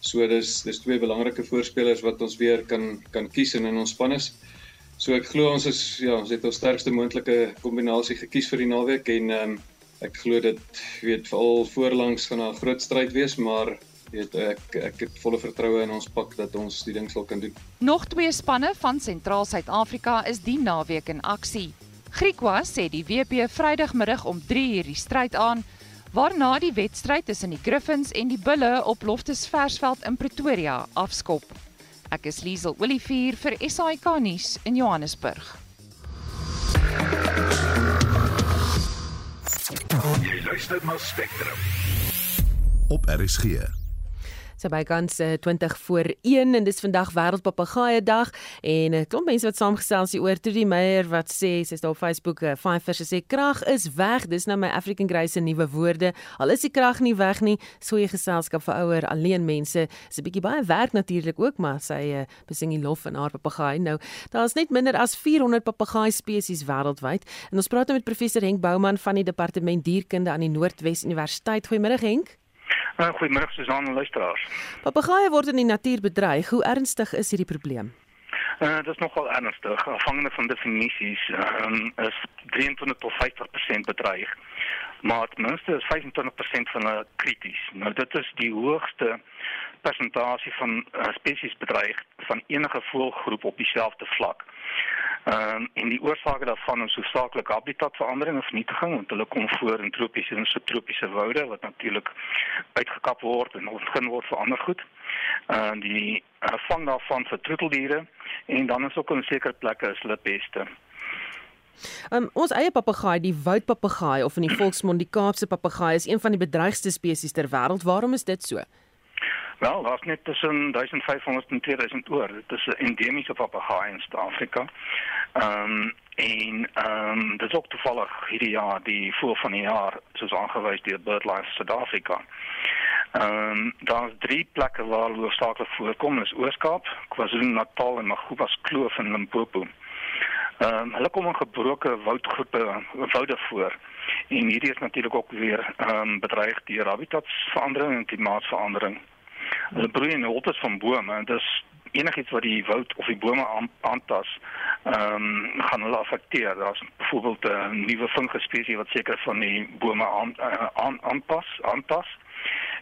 So dis dis twee belangrike voorspelers wat ons weer kan kan kies in in ons span is. So ek glo ons is ja, ons het ons sterkste moontlike kombinasie gekies vir die naweek en ehm um, ek glo dit weet veral voorlangs gaan 'n groot stryd wees, maar weet ek ek het volle vertroue in ons pak dat ons die ding sal kan doen. Nog twee spanne van Sentraal Suid-Afrika is die naweek in aksie. Griekwa sê die WP Vrydagmiddag om 3uur die stryd aan, waarna die wedstryd tussen die Griffins en die Bulle op Loftus Versveld in Pretoria afskop. Ek is Liesel Olivier vir SAK nuus in Johannesburg. Jy luister na Spectrum. Op RSG Sy bykans uh, 20 voor 1 en dis vandag wêreldpapegaaie dag en 'n uh, klomp mense wat saamgesels hier oor. Toe die meier wat sê sy's daar op Facebook Five Fish sê krag is weg. Dis nou my African Grace se nuwe woorde. Al is die krag nie weg nie so 'n geselskap vir ouer alleen mense. Is 'n bietjie baie werk natuurlik ook maar sy uh, besing die lof van haar papegaai. Nou daar's net minder as 400 papegaai spesies wêreldwyd. En ons praat nou met professor Henk Bouman van die departement dierkunde aan die Noordwes Universiteit. Goeiemôre Henk Uh, Goeiemôre Susan en luisteraars. Papegaaie word in die natuur bedreig. Hoe ernstig is hierdie probleem? Uh, dit is nogal ernstig. Afhangende van definisies um, is 23 tot 50% bedreig. Maar ten minste is 25% van hulle krities. Nou dit is die hoogste persentasie van uh, spesies bedreig van enige voëlgroep op dieselfde vlak. Ehm um, en die oorsake daarvan is hoofsaaklik habitatverandering of vernietiging want hulle kom voor in tropiese en subtropiese woude wat natuurlik uitgekap word en ontgin word vir ander goed. Ehm uh, die uh, vang daarvan vir troeteldiere en dan is ook in sekere plekke is hulle beste. Um, ons eie papegaai, die woudpapegaai of in die volksmond die Kaapse papegaai is een van die bedreigste spesies ter wêreld. Waarom is dit so? Wel, daar's net tussen 1500 en 2000 oor. Dit is 'n endemiese papegaai in Suid-Afrika. Ehm um, en ehm um, dit is ook toevallig hierdie jaar die voël van die jaar soos aangewys deur BirdLife Suid-Afrika. Ehm um, daar's drie plekke waar hulle hoofsaaklik voorkom, is Oos-Kaap, KwaZulu-Natal en Magubas Kloof in Limpopo. Ehm um, hulle kom in gebroke woudgroepe, woude voor. En hierdie is natuurlik ook weer ehm um, bedreig deur habitatsverandering en klimaatsverandering. Hulle broei in holtes van bome en dis enigiets wat die woud of die bome aantas, ehm um, gaan hulle affekteer. Daar's byvoorbeeld 'n nuwe fungusspesie wat seker van die bome aan, uh, aan aanpas, aantas.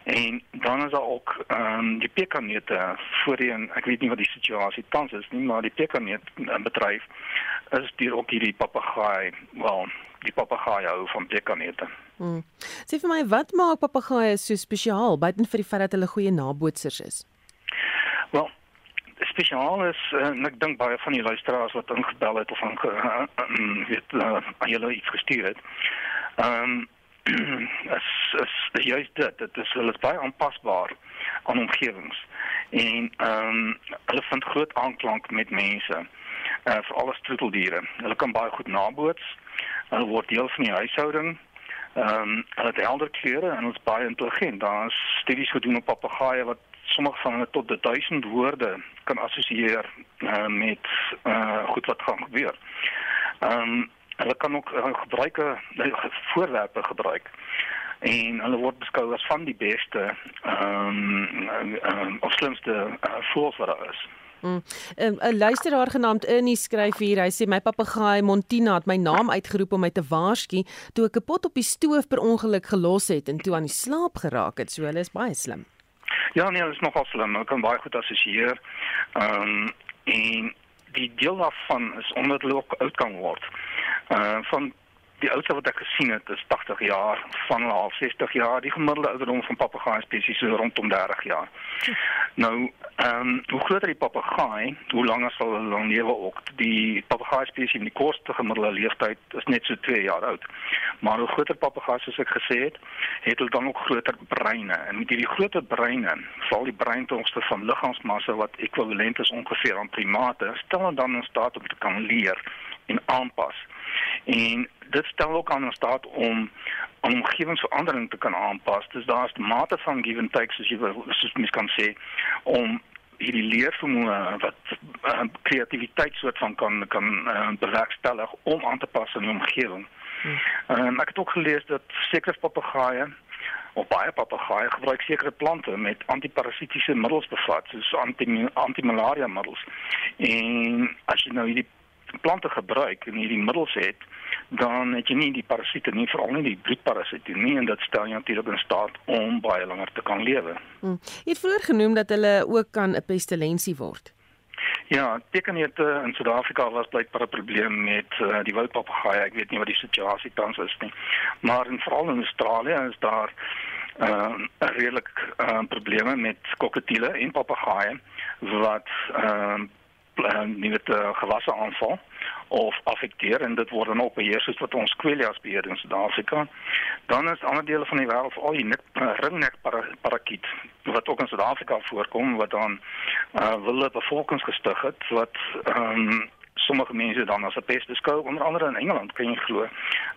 En dan is daar ook ehm um, die pekanete voorheen, ek weet nie wat die situasie tans is nie, maar die pekanet bedryf is deur ook hierdie papegaai wel die papegaai hou van pekanete. Hmm. Sê vir my, wat maak papegaaie so spesiaal buiten vir die feit dat hulle goeie nabootsers is? Wel, spesiaal is uh, en ek dink baie van die luisteraars wat ingebel het of aan uh, uh, weet uh, aan julle iets gestuur het. Ehm um, is is juist dit dit is hulle is baie aanpasbaar aan omgewings en ehm um, hulle vind groot aanklank met mense uh, vir alles troeteldiere hulle kan baie goed naboots hulle word deel van die huishouding ehm um, hulle het helder kleure en is baie intelligent. Daar is studies gedoen op papegaaie wat sommige van hulle tot 1000 woorde kan assosieer uh, met uh, goed wat gaan gebeur. Ehm um, hulle kan ook uh, gebruike uh, voorwerpe gebruik. En hulle word beskou as van die beste ehm um, um, of slimste uh, voëls wat daar is. Mm. 'n mm. luisteraar genaamd Ernie skryf hier, hy sê my papegaai Montina het my naam uitgeroep om my te waarsku toe ek 'n pot op die stoof per ongeluk gelos het en toe aan die slaap geraak het. So hulle is baie slim. Ja, nee, hulle is nogal slim. Hulle kan baie goed assosieer. Ehm um, en die deel daarvan is omdat hulle ook oud kan word. Uh van die oudste wat ek gesien het is 80 jaar, van al 60 jaar. Die gemiddelde ouderdom van papegaai spesies is rondom 30 jaar. Nou, ehm um, hoe groter die papegaai, hoe langer sal hulle dan lewe ook. Die papegaai spesies in die kortste gemiddelde leeftyd is net so 2 jaar oud. Maar hoe groter papegaai soos ek gesê het, het hulle dan ook groter breine. En met hierdie groter breine, val die breintongste van liggaamsmassa wat ekwivalent is ongeveer aan primate, stel hulle dan in staat om te kan leer en aanpas. En dit stel ook aan ons staat om om omgewingsverandering te kan aanpas. Dus daar is 'n mate van give and take soos jy wil soos mens kan sê om hierdie leervermoë wat uh, kreatiwiteit soort van kan kan uh, bewerkstellig om aan te pas aan die omgewing. Hmm. Um, ek het ook gelees dat sekere papegaaie of baie papegaaie gebruik sekere plante met antiparasitiese middels bevat, soos anti antimalaria middels. En as jy nou hierdie plante gebruik en hierdie middels het, dan het jy nie die parasiete nie, veral nie die bloedparasiete nie en dit stel jou natuurlik in staat om baie langer te kan lewe. Hmm. Jy het vroeër genoem dat hulle ook kan 'n pestilensie word. Ja, tekenete in Suid-Afrika was blykbaar 'n probleem met uh, die wildpapegaai. Ek weet nie wat die situasie tans is nie. Maar in veral in Australië is daar uh, redelik ehm uh, probleme met kokatiele en papegaaie wat ehm uh, uh, nuwe uh, gewasse aanval of affekteer en dit word dan op beheer soos wat ons kwelias beheer in Suid-Afrika. Dan is ander dele van die wêreld al die nek, uh, ringnek parakiet wat ook in Suid-Afrika voorkom wat dan uh, wille bevolkings gestig het wat um, sommige mense dan as 'n pest beskou onder andere in Engeland kan jy glo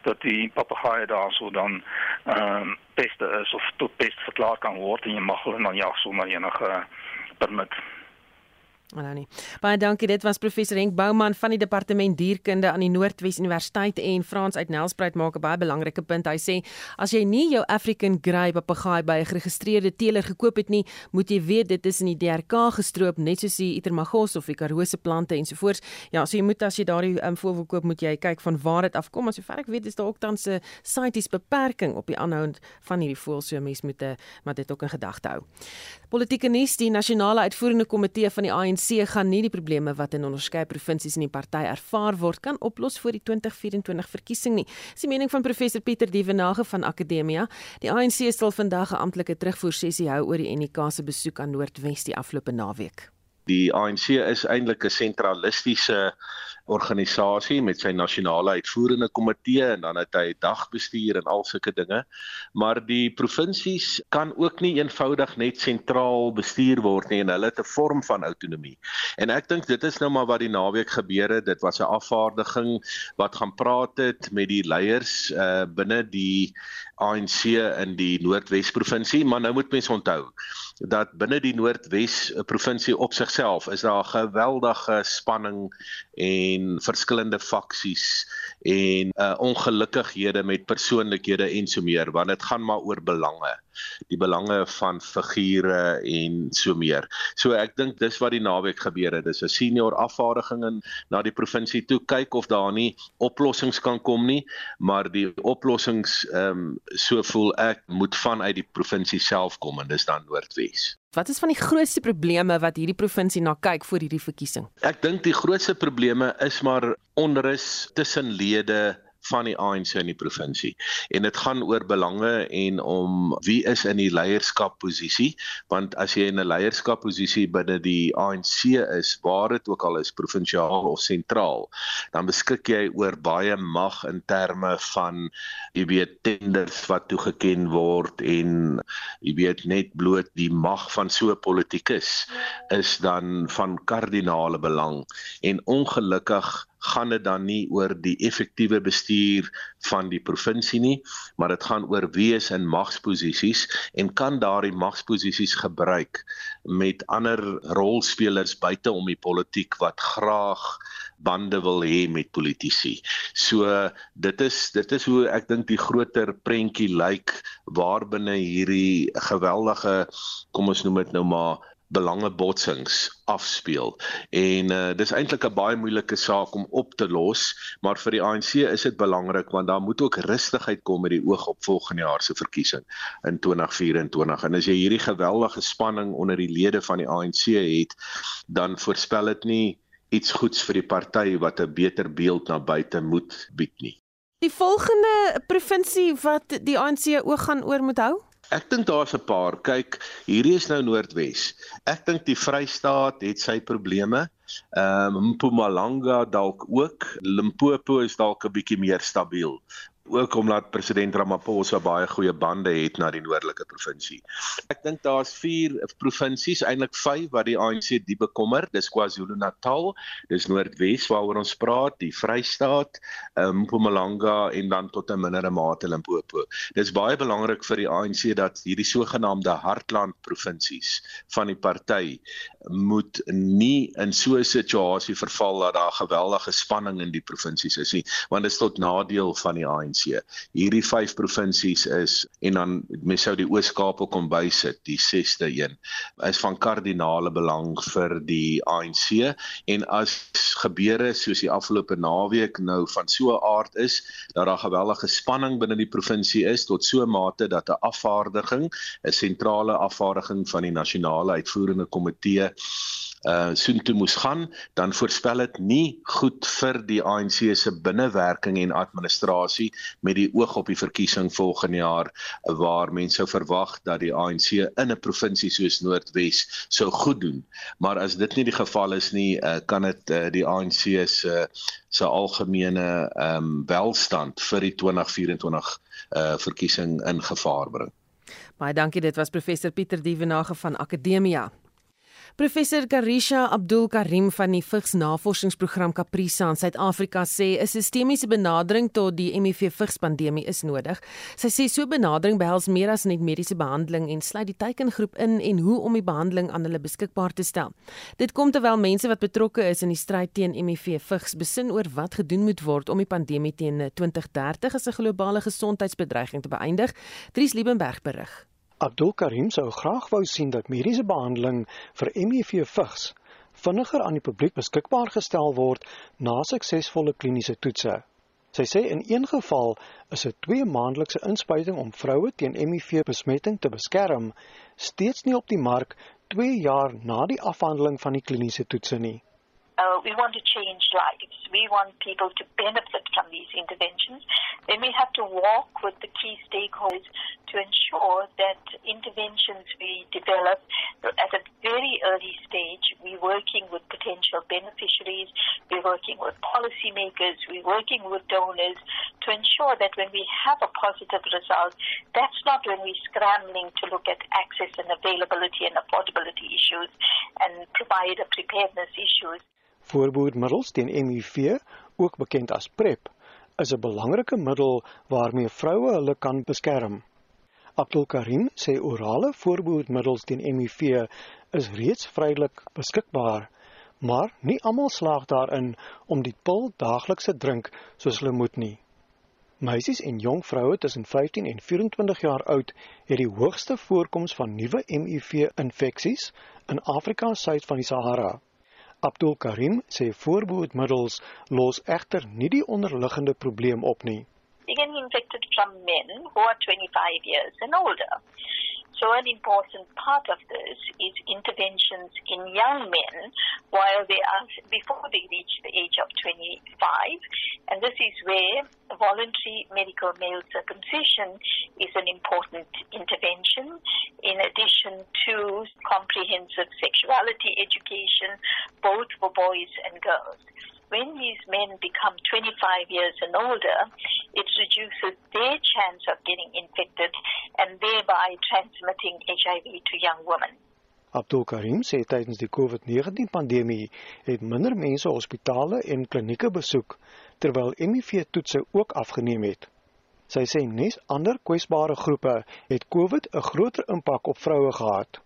dat die papegaaie daarso dan ehm um, peste is of tot pest verklaar kan word en jy mag hulle dan jag sonder enige permit. Nou nie. Baie dankie. Dit was professor Henk Bouman van die departement dierkunde aan die Noordwes Universiteit en Frans uit Nelspruit maak 'n baie belangrike punt. Hy sê as jy nie jou African Grey papegaai by 'n geregistreerde teeler gekoop het nie, moet jy weet dit is in die DRK gestroop net soos die Itermagos of die Karoo plante ensovoorts. Ja, so jy moet as jy daardie um, voël wil koop, moet jy kyk van waar dit afkom. Maar sover ek weet, is daar ook tans 'n CITES beperking op die aanhoud van hierdie voël, so mens moet maar dit ook in gedagte hou. Politieke nuus: Die nasionale uitvoerende komitee van die ANC ANC gaan nie die probleme wat in onderskeie provinsies in die party ervaar word kan oplos voor die 2024 verkiesing nie. Dis die mening van professor Pieter Dievenage van Akademia. Die ANC sal vandag 'n amptelike terugvoer sessie hou oor die NK se besoek aan Noordwes die afgelope naweek. Die ANC is eintlik 'n sentralistiese organisasie met sy nasionale uitvoerende komitee en dan het hy dagbestuur en al sulke dinge. Maar die provinsies kan ook nie eenvoudig net sentraal bestuur word nie en hulle het 'n vorm van autonomie. En ek dink dit is nou maar wat die naweek gebeur het. Dit was 'n afvaardiging wat gaan praat het met die leiers uh binne die ANC in die Noordwes provinsie, maar nou moet mense onthou dat binne die Noordwes provinsie op sigself is daar 'n geweldige spanning en verskillende faksies en uh, ongelukkighede met persoonlikhede en so meer want dit gaan maar oor belange die belange van figure en so meer. So ek dink dis wat die naweek gebeur het. Dis 'n senior afvaardiging in na die provinsie toe kyk of daar nie oplossings kan kom nie, maar die oplossings ehm um, so voel ek moet vanuit die provinsie self kom en dis dan Noordwes. Wat is van die grootste probleme wat hierdie provinsie na kyk voor hierdie verkiesing? Ek dink die grootste probleme is maar onrus tussen lede van die ANC in die provinsie. En dit gaan oor belange en om wie is in die leierskapposisie, want as jy in 'n leierskapposisie binne die ANC is, waar dit ook al is, provinsiaal of sentraal, dan beskik jy oor baie mag in terme van jy weet tenders wat toegeken word en jy weet net bloot die mag van so 'n politikus is dan van kardinale belang en ongelukkig gaan dit dan nie oor die effektiewe bestuur van die provinsie nie, maar dit gaan oor wie is in magsposisies en kan daardie magsposisies gebruik met ander rolspelers buite om die politiek wat graag bande wil hê met politici. So dit is dit is hoe ek dink die groter prentjie lyk waarbinne hierdie geweldige kom ons noem dit nou maar belangebotsings afspeel. En uh, dis eintlik 'n baie moeilike saak om op te los, maar vir die ANC is dit belangrik want daar moet ook rustigheid kom met die oog op volgende jaar se verkiesing in 2024. En as jy hierdie geweldige spanning onder die lede van die ANC het, dan voorspel dit nie iets goeds vir die party wat 'n beter beeld na buite moet bied nie. Die volgende provinsie wat die ANC oog gaan oor moet hou? Ek dink daar's 'n paar. Kyk, hierdie is nou Noordwes. Ek dink die Vrystaat het sy probleme. Ehm um, Mpumalanga dalk ook. Limpopo is dalk 'n bietjie meer stabiel ook omdat president Ramaphosa baie goeie bande het na die noordelike provinsie. Ek dink daar's 4 provinsies, eintlik 5 wat die ANC die bekommer. Dis KwaZulu-Natal, dis Noordwes waaroor ons praat, die Vrystaat, um, Mpumalanga en dan tot 'n mindere mate Limpopo. Dis baie belangrik vir die ANC dat hierdie sogenaamde hartland provinsies van die party moet nie in so 'n situasie verval dat daar geweldige spanning in die provinsies is nie, want dit is tot nadeel van die ANC. Hierdie 5 provinsies is en dan mens sou die Oos-Kaap ook kom bysit, die 6ste een, is van kardinale belang vir die ANC en as gebeure soos die afgelope naweek nou van so 'n aard is dat daar gewellige spanning binne die provinsie is tot so 'n mate dat 'n afvaardiging, 'n sentrale afvaardiging van die nasionale uitvoerende komitee uh soontoe moes gaan, dan voorspel dit nie goed vir die ANC se binnewerking en administrasie met die oog op die verkiesing volgende jaar waar mense sou verwag dat die ANC in 'n provinsie soos Noordwes sou goed doen. Maar as dit nie die geval is nie, uh, kan dit uh, die ANC se se algemene ehm um, welstand vir die 2024 uh verkiesing in gevaar bring. Baie dankie, dit was professor Pieter Dievenage van Akademia. Professor Karisha Abdul Karim van die Vigs Navorsingsprogram Caprisa in Suid-Afrika sê 'n sistemiese benadering tot die HIV vigs pandemie is nodig. Sy sê so 'n benadering behels meer as net mediese behandeling en sluit die teikengroep in en hoe om die behandeling aan hulle beskikbaar te stel. Dit kom terwyl mense wat betrokke is in die stryd teen HIV vigs besin oor wat gedoen moet word om die pandemie teen 2030 as 'n globale gesondheidsbedreiging te beëindig. Dries Liebenberg berig. Abdul Karim sou graag wou sien dat mediese behandeling vir HIV vigs vinniger aan die publiek beskikbaar gestel word na suksesvolle kliniese toetse. Sy sê in een geval is 'n 2 maandelikse inspuiting om vroue teen HIV besmetting te beskerm steeds nie op die mark 2 jaar na die afhandeling van die kliniese toetse nie. Uh, we want to change lives. We want people to benefit from these interventions. Then we have to walk with the key stakeholders to ensure that interventions we develop at a very early stage. We're working with potential beneficiaries, we're working with policymakers, we're working with donors to ensure that when we have a positive result, that's not when we're scrambling to look at access and availability and affordability issues and provide a preparedness issues. Voorbehoedmiddels teen HIV, ook bekend as PrEP, is 'n belangrike middel waarmee vroue hulle kan beskerm. Abdul Karim sê orale voorbehoedmiddels teen HIV is reeds vrylik beskikbaar, maar nie almal slaag daarin om die pil daagliks te drink soos hulle moet nie. Meisies en jong vroue tussen 15 en 24 jaar oud het die hoogste voorkoms van nuwe HIV-infeksies in Afrika suid van die Sahara. Abdul Karim sê voorbehoedmiddels los egter nie die onderliggende probleem op nie. Getting infected from men who are 25 years and older. So an important part of this is interventions in young men while they are before they reach the age of 25 and this is where voluntary medical male circumcision is an important intervention in addition to comprehensive sexuality education both for boys and girls. When these men become 25 years and older, it reduces their chance of getting infected and thereby transmitting HIV to young women. Abdul Karim sê tydens die COVID-19 pandemie het minder mense hospitale en klinieke besoek terwyl HIV-toetse ook afgeneem het. Sy sê nes ander kwesbare groepe het COVID 'n groter impak op vroue gehad.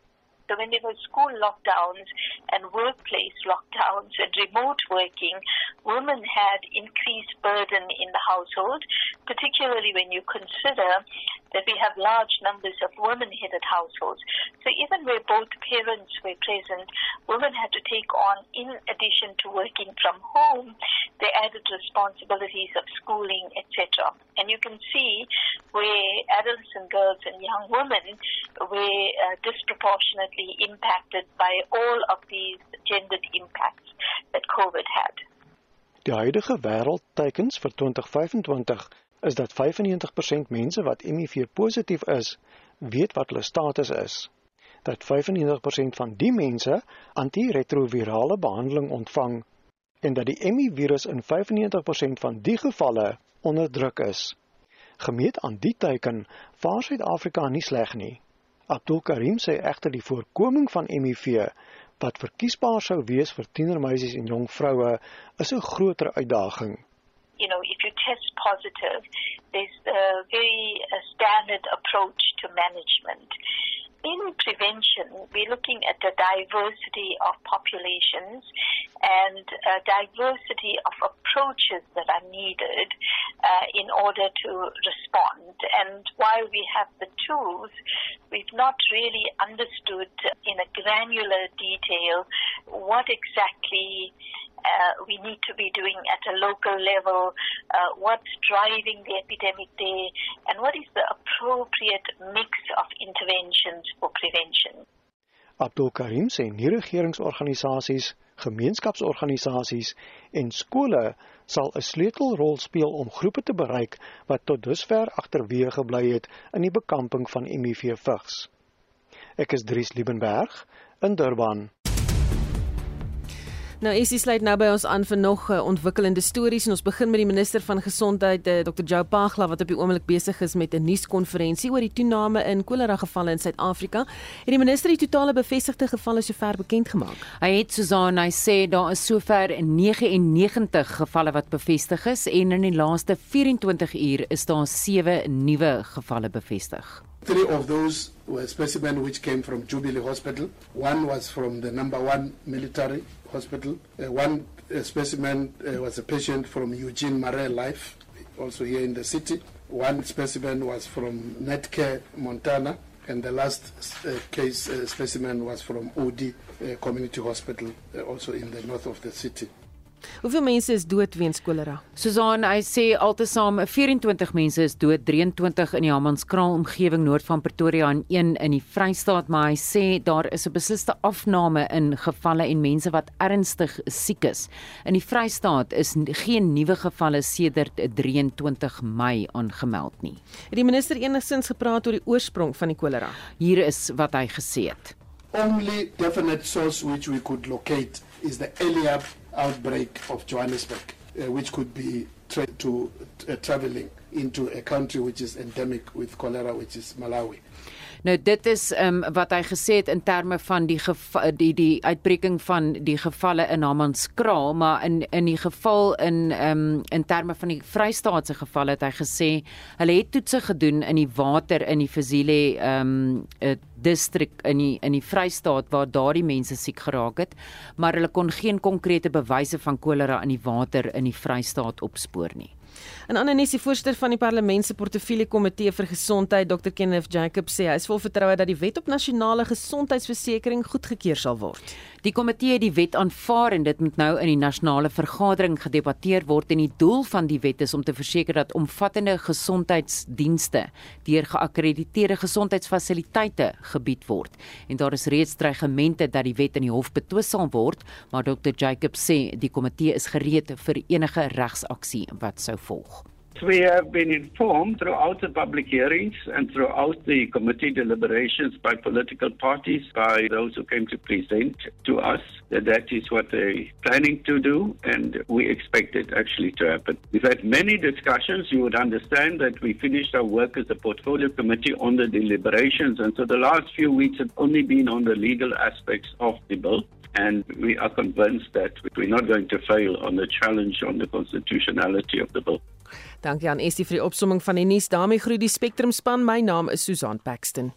So when there were school lockdowns and workplace lockdowns and remote working, women had increased burden in the household, particularly when you consider that we have large numbers of women-headed households. So even where both parents were present, women had to take on, in addition to working from home, the added responsibilities of schooling, etc. And you can see where adolescent girls and young women were uh, disproportionately impacted by all of these gendered impacts that COVID had. Die huidige wêreldteikens vir 2025 is dat 95% mense wat HIV positief is, weet wat hulle status is. Dat 95% van die mense antiretrovirale behandeling ontvang en dat die HIV-virus in 95% van die gevalle onderdruk is. Gemeet aan die teiken, vaar Suid-Afrika nie sleg nie. Abdul Karim sê egter die voorkoming van HIV wat verkiesbaar sou wees vir tienermeisies en jong vroue is 'n groter uitdaging. You know, if you test positive, there's a very standard approach to management. In prevention, we're looking at the diversity of populations and a diversity of approaches that are needed uh, in order to respond. And while we have the tools, we've not really understood in a granular detail what exactly uh, we need to be doing at a local level, uh, what's driving the epidemic there, and what is the appropriate mix of interventions for prevention. Abdul Karim sê nie regeringsorganisasies, gemeenskapsorganisasies en skole sal 'n sleutelrol speel om groepe te bereik wat tot dusver agterweë gebly het in die bekamping van HIV-vigs. Ek is Dries Liebenberg in Durban. Nou Essie sluit nou by ons aan vir nog uh, ontwikkelende stories en ons begin met die minister van gesondheid uh, Dr Joe Pagla wat op die oomblik besig is met 'n nuuskonferensie oor die toename in kolera gevalle in Suid-Afrika. Het die minister die totale bevestigde gevalle sover bekend gemaak? Hy het Susan hy sê daar is sover 99 gevalle wat bevestig is en in die laaste 24 uur is daar 7 nuwe gevalle bevestig. Three of those were specimens which came from Jubilee Hospital. One was from the number one military hospital. Uh, one uh, specimen uh, was a patient from Eugene Marais Life, also here in the city. One specimen was from Netcare, Montana. And the last uh, case uh, specimen was from OD uh, Community Hospital, also in the north of the city. Hoeveel mense is dood weens kolera? Susan, hy sê altesaam 24 mense is dood, 23 in die Hammanskraal omgewing noord van Pretoria en 1 in die Vrystaat, maar hy sê daar is 'n besliste afname in gevalle en mense wat ernstig siek is. In die Vrystaat is geen nuwe gevalle sedert 23 Mei aangemeld nie. Het die minister enigstens gepraat oor die oorsprong van die kolera? Hier is wat hy gesê het. Only definite source which we could locate is the earlier outbreak of Johannesburg, uh, which could be tra- to uh, traveling into a country which is endemic with cholera, which is Malawi. Nou dit is ehm um, wat hy gesê het in terme van die die die uitbreking van die gevalle in Hammanskraal, maar in in die geval in ehm um, in terme van die Vrystaatse geval het hy gesê hulle het toetse gedoen in die water in die Fezile ehm um, distrik in die in die Vrystaat waar daardie mense siek geraak het, maar hulle kon geen konkrete bewyse van kolera in die water in die Vrystaat opspoor nie. En Annelie, die voorsitter van die Parlement se portefeulje komitee vir gesondheid, Dr Kenneth Jacobs sê hy is vol vertroue dat die wet op nasionale gesondheidsversekering goedgekeur sal word. Die komitee het die wet aanvaar en dit moet nou in die nasionale vergadering gedebatteer word en die doel van die wet is om te verseker dat omvattende gesondheidsdienste deur geakkrediteerde gesondheidsfasiliteite gebied word. En daar is reeds dreigemente dat die wet in die hof betwis sal word, maar Dr Jacobs sê die komitee is gereed vir enige regsaksie wat sou volg. We have been informed throughout the public hearings and throughout the committee deliberations by political parties, by those who came to present to us, that that is what they're planning to do, and we expect it actually to happen. We've had many discussions. You would understand that we finished our work as a portfolio committee on the deliberations, and so the last few weeks have only been on the legal aspects of the bill. And we are convinced that we're not going to fail on the challenge on the constitutionality of the bill. Dankie aan Estie vir die opsomming van die nuus. daarmee groet die Spectrum span. My naam is Susan Paxton.